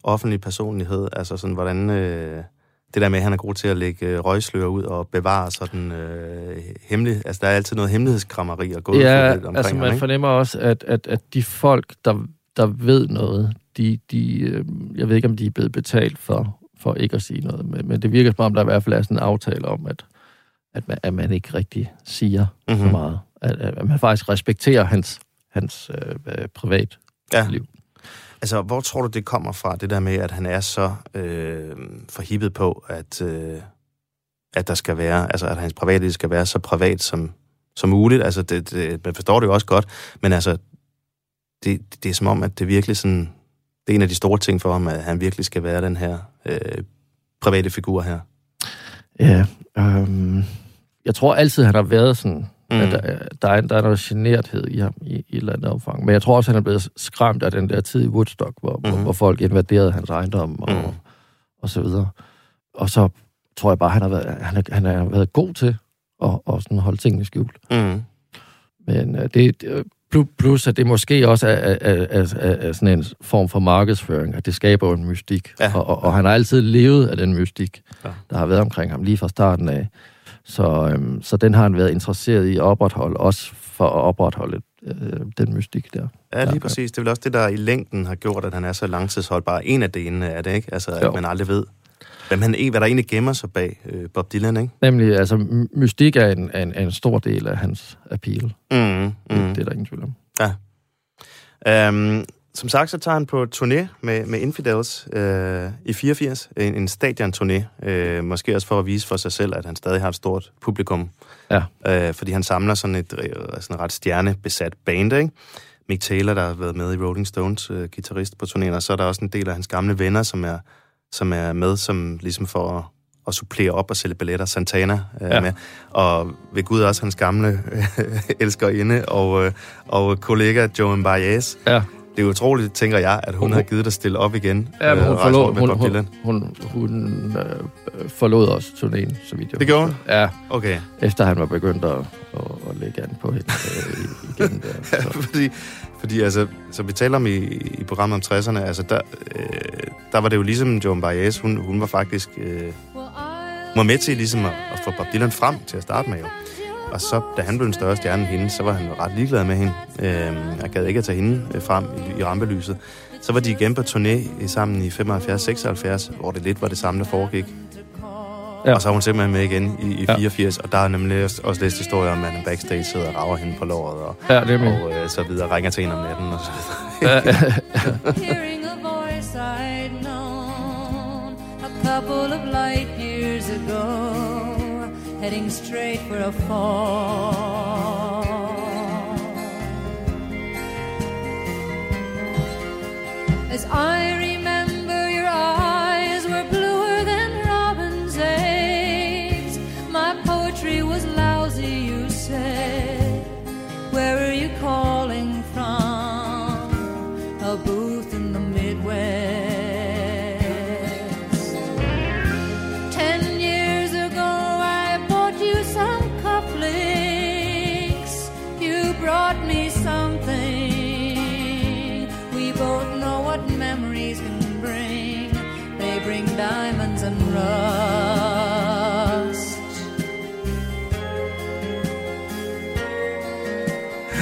offentlig personlighed, altså sådan hvordan... Øh, det der med, at han er god til at lægge øh, røgslør ud og bevare sådan øh, hemmelig... Altså, der er altid noget hemmelighedskrammeri og gå Ja, omkring altså ham, man ikke? fornemmer også, at, at, at de folk, der, der ved noget, de, de, øh, jeg ved ikke, om de er blevet betalt for, for ikke at sige noget, men, men det virker som om, der i hvert fald er sådan en aftale om, at, at, man, at man ikke rigtig siger mm-hmm. Mhm. så meget. At, at man faktisk respekterer hans, hans øh, øh, privat Ja. liv. Altså, hvor tror du, det kommer fra, det der med, at han er så øh, forhippet på, at, øh, at der skal være, altså, at hans privatliv skal være så privat som, som muligt? Altså, det, det, man forstår det jo også godt, men altså, det, det er som om, at det virkelig sådan det er en af de store ting for ham, at han virkelig skal være den her øh, private figur her. Ja, øhm, jeg tror altid, han har været sådan, mm. At der, der, er, der er noget generthed i ham i, i et eller andet omfang. Men jeg tror også, han er blevet skræmt af den der tid i Woodstock, hvor, mm. hvor, Mhm. hvor folk invaderede hans ejendom og, Mm. og så videre. Og så tror jeg bare, han har været, han har, han har været god til at, at sådan holde tingene skjult. Mm. Men øh, det, det- plus, at det måske også er, er, er, er, er sådan en form for markedsføring, at det skaber en mystik. Ja. Og, og, og han har altid levet af den mystik, Ja. der har været omkring ham lige fra starten af. Så, øhm, så den har han været interesseret i at opretholde, også for at opretholde øh, den mystik der. Ja, lige præcis. Det er vel også det, der i længden har gjort, at han er så langtidsholdbar. En af delene er det, ikke? Altså, at Jo. man aldrig ved, hvem han, hvad der egentlig gemmer sig bag øh, Bob Dylan, ikke? Nemlig, altså, my- mystik er en, er en, er en stor del af hans appeal. Mm, Mm. mm. Det er der ingen tvivl om. Um, som sagt, så tager han på turné med, med Infidels øh, i 84. En, en stadion-turné. Øh, måske også for at vise for sig selv, at han stadig har et stort publikum. Ja. Øh, fordi han samler sådan et øh, sådan et ret stjernebesat band, ikke? Mick Taylor, der har været med i Rolling Stones, øh, guitarist på turnéen, og så er der også en del af hans gamle venner, som er, som er med, som ligesom for at, at supplere op og sælge billetter. Santana er ja. Med. Og ved Gud også hans gamle elskerinde og, øh, og kollega Joan Baez. Ja, Det er utroligt, tænker jeg, at hun Hun- har givet dig stille op igen. ja men øh, hun, forlod, hun, hun, hun, hun øh, forlod også turnéen, så vidt jeg Det gjorde husker. Ja, Okay. efter han var begyndt at, at, at lægge an på hende øh, igen der. Så. fordi, fordi altså, så vi taler om i, i programmet om 60'erne, altså der, øh, der var det jo ligesom Joan Baez, hun, hun var faktisk øh, var med til ligesom at, at få Bob Dylan frem til at starte med jo. Og så, da han blev en større stjerne end hende, så var han ret ligeglad med hende. Øh, jeg gad ikke at tage hende øh, frem i, i rampelyset. Så var de igen på turné sammen i 75-76, hvor det lidt var det samme, der foregik. Ja. Og så er hun simpelthen med igen i, i Ja. 84, og der er nemlig også, også læst historier om, at han backstage sidder og rager hende på låret, og, Ja, det er og øh, så videre, ringer til hende om natten, og så videre. Couple of light years ago, heading straight for a fall.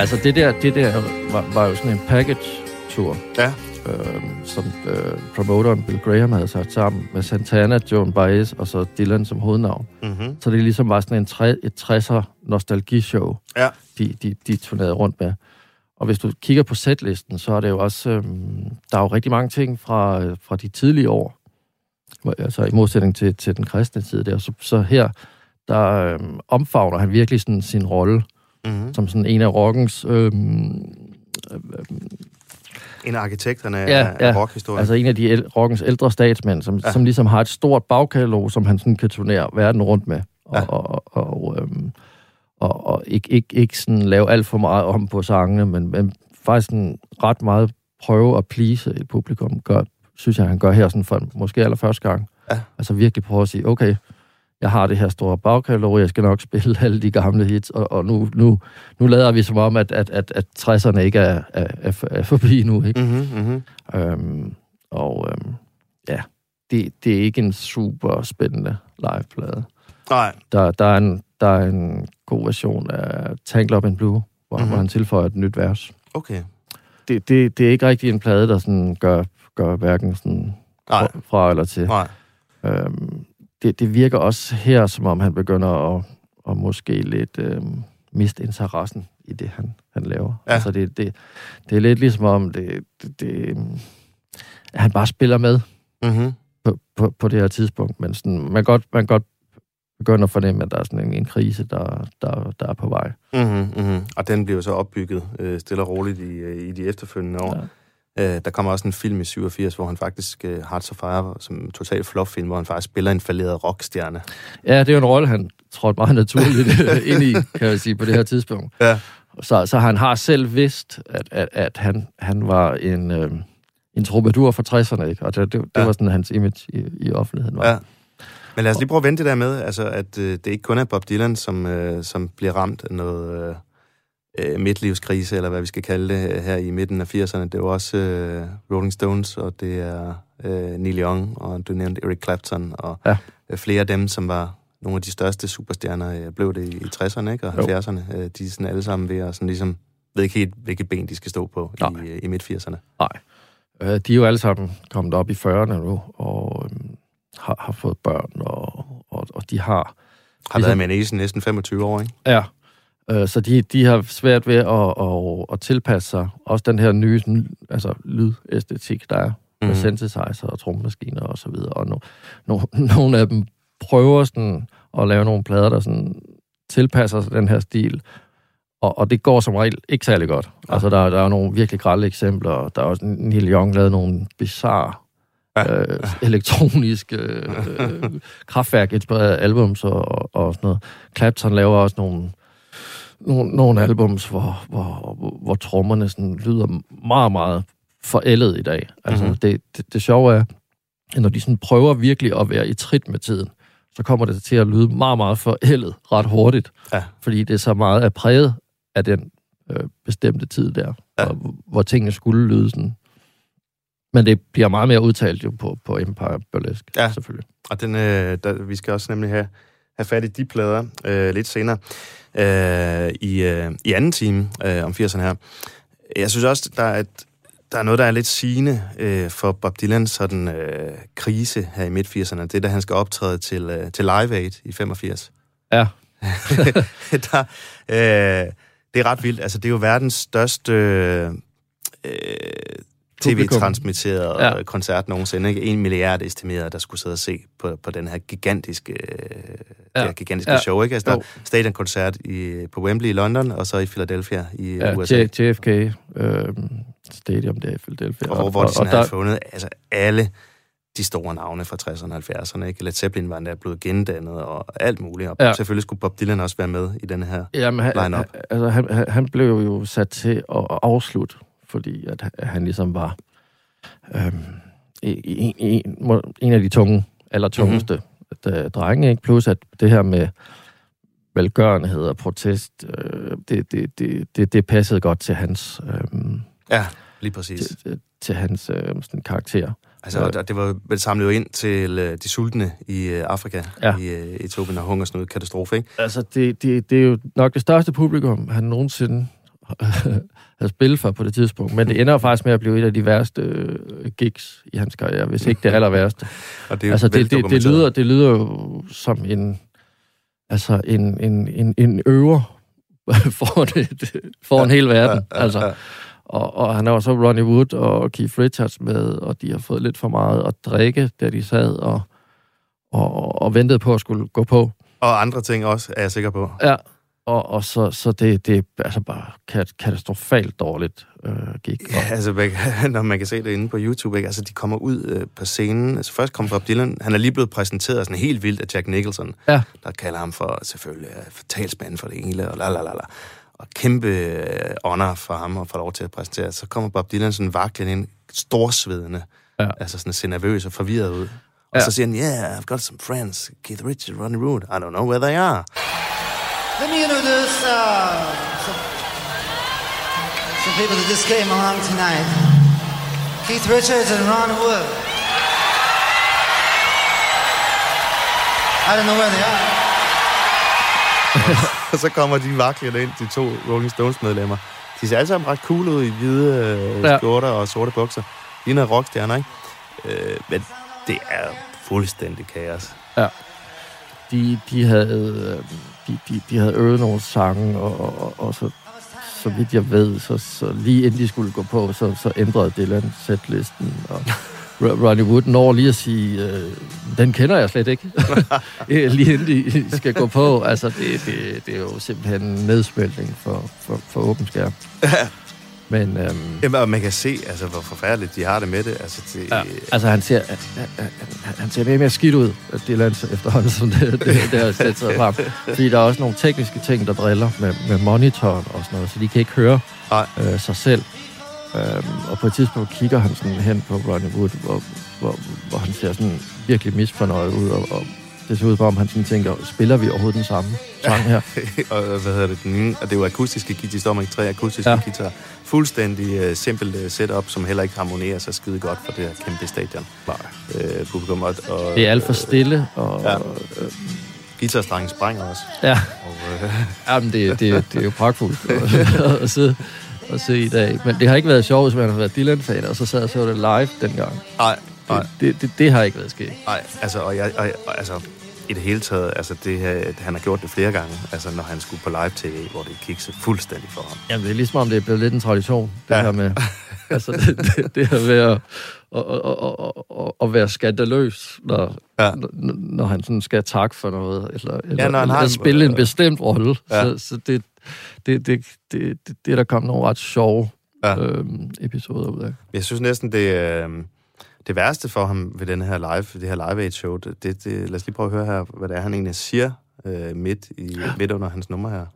Altså, det der, det der var, var jo sådan en package-tur, Ja, øh, som øh, promoteren Bill Graham havde sat sammen med Santana, Joan Baez og så Dylan som hovednavn. mm-hmm. Så det ligesom var sådan en tre, et 60'er nostalgishow, ja. de, de, de turnerede rundt med. Og hvis du kigger på setlisten, så er det jo også... Øhm, der er jo rigtig mange ting fra, øh, fra de tidlige år. Altså i modsætning til, til den kristne tid der. Så, så her, der øhm, omfavner han virkelig sådan sin rolle Mm-hmm. som sådan en af rockens... Øhm, En af arkitekterne Ja, af, af ja. rockhistorien. altså en af de el- rockens ældre statsmænd, som, Ja. som ligesom har et stort bagkatalog, som han sådan kan turnere verden rundt med. Og, Ja. og, og, øhm, og, og ikke, ikke, ikke sådan lave alt for meget om på sangene, men, men faktisk sådan ret meget prøve at please et publikum, gør, synes jeg, han gør her sådan for måske allerførste gang. Ja. Altså virkelig prøve at sige, okay, jeg har det her store bagkatalog, jeg skal nok spille alle de gamle hits, og, og nu, nu, nu lader vi som om, at, at, at, at 60'erne ikke er, er, er, er forbi nu, ikke? Mm-hmm, mm-hmm. Øhm, og øhm, ja, det, det er ikke en super spændende liveplade. Nej, Der, der, er en, der er en god version af Tangled Up in Blue, hvor, Mhm. mm-hmm. hvor han tilføjer et nyt vers. okay. Det, det, det er ikke rigtig en plade, der sådan gør, gør hverken sådan fra, fra eller til. nej. Øhm, det, det virker også her, som om han begynder at, at måske lidt øhm, miste interessen i det, han, han laver. Ja. Altså det, det, det er lidt ligesom om, det, det, det, at han bare spiller med Mm-hmm. på, på, på det her tidspunkt. Men sådan, man, kan godt, man godt begynde at fornemme, at der er sådan en, en krise, der, der, der er på vej. Mm-hmm, mm-hmm. Og den bliver så opbygget øh, stille og roligt i, øh, i de efterfølgende år. Ja. Øh, der kommer også en film i 87, hvor han faktisk, øh, Hearts of Fire, som total flop-film, hvor han faktisk spiller en falderet rockstjerne. Ja, det er jo en rolle, han trådte meget naturligt ind i, kan jeg sige, på det her tidspunkt. Ja. Så, så han har selv vidst, at, at, at han, han var en, øh, en troubadour fra 60'erne, ikke? Og det, det, det Ja. var sådan, hans image i, i offentligheden var. Ja. Men lad os lige prøve at vente det der med, altså, at øh, det ikke kun er Bob Dylan, som, øh, som bliver ramt af noget øh, øh, midtlivskrise, eller hvad vi skal kalde det, øh, her i midten af 80'erne. Det er jo også øh, Rolling Stones, og det er øh, Neil Young, og du nævnte Eric Clapton, og Ja. øh, flere af dem, som var nogle af de største superstjerner, øh, blev det i, i 60'erne ikke? og Jo. 70'erne. Øh, de er sådan alle sammen ved at sådan ligesom, ved ikke helt, hvilket ben de skal stå på Nej. i, øh, i midt-80'erne. Nej. Øh, de er jo alle sammen kommet op i 40'erne nu, og øhm, har, har fået børn, og, og, og de har... Har Ligesom- været med næsen næsten 25 år, ikke? Ja, øh, så de, de har svært ved at, at, at tilpasse sig. Også den her nye sådan, altså, lydæstetik, der er med Mhm. synthesizer og trommemaskiner og så videre. Og no, no, nogle af dem prøver sådan at lave nogle plader, der sådan tilpasser sig den her stil. Og, og det går som regel ikke særlig godt. Ja. Altså, der, der er nogle virkelig grælde eksempler. Der er også Neil Young lavet nogle bizarre Ja. øh, elektroniske øh, kraftværk-inspirerede albums og, og sådan noget. Clapton laver også nogle, nogle, nogle albums, hvor, hvor, hvor, hvor trommerne sådan lyder meget, meget forældet i dag. Altså, Mhm. mm-hmm. det, det, det sjove er, at når de sådan prøver virkelig at være i trit med tiden, så kommer det til at lyde meget, meget forældet ret hurtigt. Ja. Fordi det er så meget er præget af den øh, bestemte tid der, Ja. og, hvor tingene skulle lyde sådan. Men det bliver meget mere udtalt jo på, på Empire Burlesque, Ja. selvfølgelig. Og den, øh, der, vi skal også nemlig have, have fat i de plader øh, lidt senere øh, i, øh, i anden time øh, om 80'erne her. Jeg synes også, der er, et, der er noget, der er lidt sigende øh, for Bob Dylans sådan, øh, krise her i midt-80'erne. Det er, da han skal optræde til, øh, til Live Aid i 85. Ja, der, øh, det er ret vildt. Altså, det er jo verdens største øh, Publikum. tv-transmitterede Ja. koncert nogensinde. Ikke? En milliard estimeret, der skulle sidde og se på, på den her gigantiske, øh, ja. det her gigantiske Ja. show. Ikke? Altså, der er stadionkoncert i, på Wembley i London, og så i Philadelphia i ja USA. JFK øh, Stadium der i Philadelphia. Og hvor, hvor de sådan der, havde fundet altså, alle de store navne fra 60'erne og 70'erne. Ikke? Led Zeppelin var endda blevet gendannet og alt muligt. Og Ja. selvfølgelig skulle Bob Dylan også være med i den her. Jamen, han, line-up. han, altså, han, han- han blev jo sat til at afslutte, fordi at han- han ligesom var øhm, en, en, en af de tunge, eller tungeste mm-hmm. drenge, ikke? plus at det her med velgørenhed og protest, øh, det, det, det, det, det passede godt til hans, øhm, Ja, lige præcis. til, til, til hans øh, sådan karakter. Altså, og det var vel samlet jo ind til øh, de sultne i øh, Afrika, ja. i øh, Etiopien og hungersnød katastrofe, ikke? Altså, det, det, det er jo nok det største publikum, han nogensinde har spillet for på det tidspunkt. Men det ender faktisk med at blive et af de værste øh, gigs i hans karriere, hvis ikke det aller værste. Og det er altså, det, det, det, lyder, det lyder jo som en, altså en, en, en, en øver for, det, for ja, en hel verden. Ja, ja, altså. ja. Og, og han har også Ronnie Wood og Keith Richards med, og de har fået lidt for meget at drikke, da de sad og, og, og ventede på at skulle gå på. Og andre ting også, er jeg sikker på. Ja, og, og så, så det, det er altså bare kat- katastrofalt dårligt øh, gik. Ja, altså, man når man kan se det inde på YouTube, ikke? Altså, de kommer ud øh, på scenen. Altså, først kommer Bob Dylan. Han er lige blevet præsenteret sådan helt vildt af Jack Nicholson. Ja. Der kalder ham for, selvfølgelig, øh, for talsmand for det hele, og la la la la. Og kæmpe øh, honor for ham at få lov til at præsentere. Så kommer Bob Dylan sådan vaklen ind, storsvedende. Ja. Altså sådan ser nervøs og forvirret ud. Og Ja. så siger han, yeah, I've got some friends. Keith Richards, Ronnie Wood. I don't know where they are. Let me introduce uh, some, some people that just came along tonight. Keith Richards and Ron Wood. I don't know where they are. Og så kommer de vaklende ind, de to Rolling Stones-medlemmer. De ser alle sammen ret cool ud i hvide øh, Ja. skjorter og sorte bukser. Ligner rockstjerner, ikke? Øh, men det er fuldstændig kaos. Ja. De, de, havde, øh, de, de, de havde øvet nogle sange, og, og, og så, så vidt jeg ved, så, så lige inden de skulle gå på, så, så ændrede Dylan setlisten. Og Ro- Ronnie Wood når lige at sige, øh, den kender jeg slet ikke. Lige inden de skal gå på. Altså, det, det, det er jo simpelthen en nedsmeltning for, for, for åben skærm. Men øhm, Jamen, og man kan se, altså, hvor forfærdeligt de har det med det. Altså, det, ja, altså, han ser, han, han, han ser mere og mere skidt ud, Dylan, efterhånden, som det, det, det har sat sig frem. Fordi der er også nogle tekniske ting, der driller med, med monitoren og sådan noget, så de kan ikke høre Nej. øh, sig selv. Øhm, og på et tidspunkt kigger han sådan hen på Ronnie Wood, hvor, hvor, hvor han ser sådan virkelig misfornøjet ud, og, og det ser ud som om, han sådan tænker, spiller vi overhovedet den samme sang her? og hvad hedder det, den og det er jo akustiske guitar, står med tre akustiske ja. guitar. Fuldstændig uh, simpelt uh, setup, som heller ikke harmonerer så skide godt for det her kæmpe stadion. Nej. Uh, publikum. Og, og, Det er alt for stille, og Ja. ja, Guitarstrengen sprænger også. ja Og, uh, jamen, det, det, det er jo pragtfuldt at, at, sidde, at se i dag. Men det har ikke været sjovt, hvis man har været Dylan-fan, og så sad og så det live dengang. nej, nej, Det, det, det, det har ikke været sket. nej. Altså, og jeg, og, altså, i det hele taget, altså, det, her- han har gjort det flere gange, altså, når han skulle på live-tv, hvor det kiksede fuldstændig for ham. Jamen, det er ligesom om, det er blevet lidt en tradition, det Ja. her med... Altså, det, det, det her med at, at, at, at, at, være skandaløs, når, Ja. når, når han sådan skal takke for noget, eller, eller, Ja, når han eller har en- spille en bestemt rolle. Ja. Så, så det, det, det, det, det, det er der kommet nogle ret sjove ja. øhm, episoder ud af. Jeg synes næsten, det, øh, det værste for ham ved den her live, det her live aid show, det, det, lad os lige prøve at høre her, hvad det er, han egentlig siger øh, midt, i, midt under hans nummer her.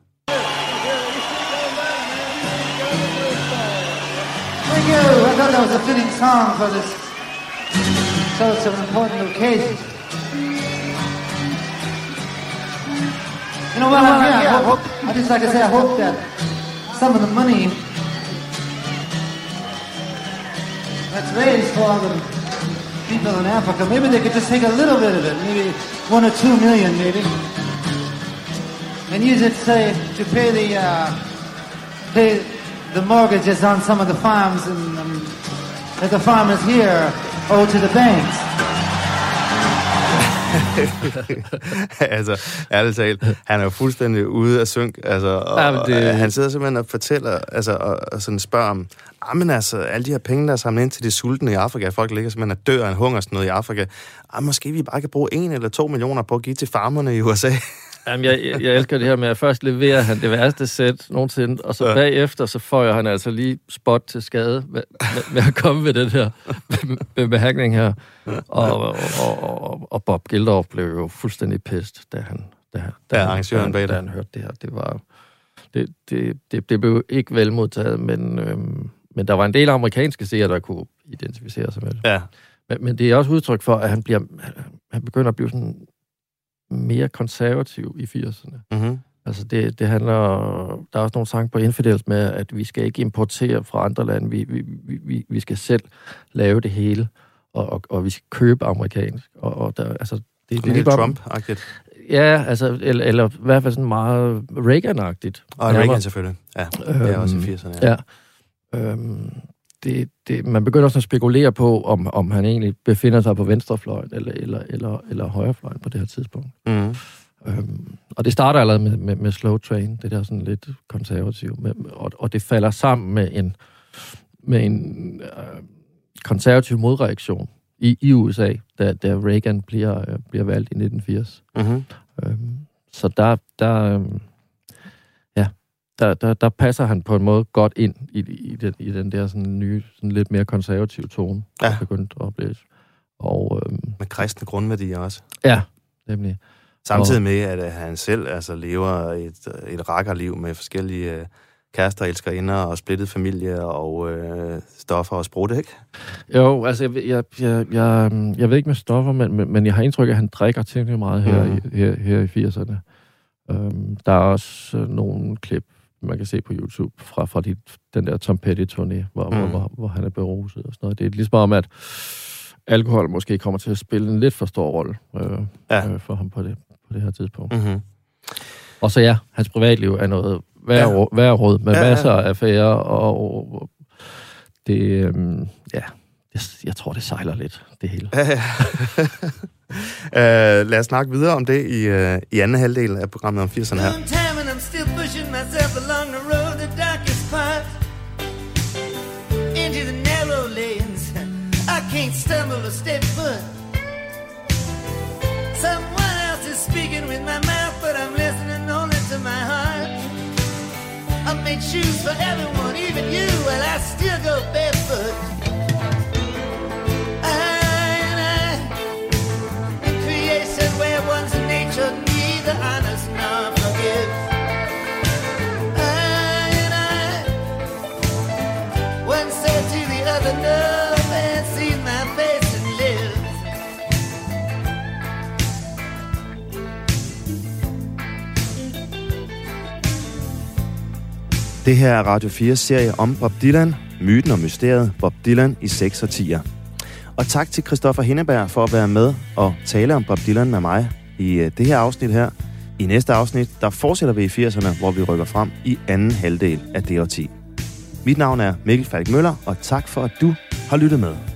Thank you. I thought that was a fitting song for this such an important occasion. You know what? I, mean, I, hope, I just like to say, I hope that some of the money that's raised for all the people in Africa, maybe they could just take a little bit of it, maybe one or two million, maybe, and use it, say, to pay the uh, pay the mortgages on some of the farms and um, that the farmers here owe to the banks. altså, ærligt talt, han er jo fuldstændig ude af synk, altså, og, Ja, men det- det... og, han sidder simpelthen og fortæller, altså, og, og sådan spørger om, ah, men altså, alle de her penge, der er samlet ind til de sultne i Afrika, folk ligger simpelthen og dør af en hungersnød i Afrika, ah, måske vi bare kan bruge en eller to millioner på at give til farmerne i USA. Jamen, jeg, jeg, jeg elsker det her med, at først leverer han det værste sæt nogensinde, og så Ja. bagefter, så får han altså lige spot til skade med, med, med at komme med den her med behandling her. Og, og, og, og, og Bob Geldof blev jo fuldstændig pist, da han, da, da, Ja, han- arrangøren bag det. da han hørte det her. Det var... Det, det, det, det blev ikke vel modtaget, men, øhm, men der var en del amerikanske seere, der kunne identificere sig med det. Ja, Men, men det er også udtryk for, at han, bliver, han begynder at blive sådan mere konservativ i 80'erne. mm-hmm. Altså det, det handler, der er også nogle sange på Infidels med, at vi skal ikke importere fra andre lande, vi, vi, vi- vi, skal selv lave det hele, og, og, og vi skal købe amerikansk. Og, og der, altså, det, det, det er ligesom- Trump-agtigt. Ja, altså, eller, eller i hvert fald sådan meget Reagan-agtigt. Og. Reagan selvfølgelig. Ja, det er også i Øhm, 80'erne. Ja. Ja. Øhm, det, det, man begynder også at spekulere på, om, om han egentlig befinder sig på venstrefløjen eller, eller, eller, eller højrefløjen på det her tidspunkt. Mm. Øhm, og det starter allerede med, med, med Slow Train, det der sådan lidt konservativ, med, og, og det falder sammen med en, med en øh, konservativ modreaktion i, i USA, da, da Reagan bliver, øh, bliver valgt i 1980. Mm-hmm. Øhm, så der, der, øhm, der, der, der passer han på en måde godt ind i, i, den, i den der sådan nye, sådan lidt mere konservative tone, der Ja. er begyndt at blive. Og øhm, Med kristne grundværdier også. ja, nemlig. Samtidig med, at han selv altså, lever et, et rakkerliv med forskellige øh, kærester, elskerinder og splittet familie og øh, stoffer og sprut, ikke? Jo, altså, jeg, jeg, jeg, jeg, jeg ved ikke med stoffer, men, men, men jeg har indtryk af, at han drikker temmelig meget her, mm. i, her, her i 80'erne. Øhm, der er også øh, nogle klip, man kan se på YouTube, fra, fra de, den der Tom Petty-turné, hvor, mm. Hvor, hvor, hvor han er beruset og sådan noget. Det er ligesom om, at alkohol måske kommer til at spille en lidt for stor rolle øh, Ja. øh, for ham på det, på det her tidspunkt. Mm. Mm-hmm. Og så ja, hans privatliv er noget værre, Ja. værre råd, med Ja, masser af affærer, og, og det, øhm, ja, jeg, jeg tror, det sejler lidt, det hele. Ja, ja. uh, lad os snakke videre om det i, uh, i anden halvdel af programmet om 80'erne her. Myself along the road, the darkest part. Into the narrow lanes. I can't stumble or step foot. Someone else is speaking with my mouth, but I'm listening only to my heart. I'm made shoes for everyone, even you, and I still go barefoot. And I, in creation where one's nature neither honors the other, seen my face and. Det her er Radio 4 serie om Bob Dylan, myten og mysteriet Bob Dylan i 6 og 10'er. Og tak til Christoffer Hinneberg for at være med og tale om Bob Dylan med mig i øh, det her afsnit her. I næste afsnit, der fortsætter vi i 80'erne, hvor vi rykker frem i anden halvdel af det årti. Mit navn er Mikkel Falk Møller, og tak for at du har lyttet med.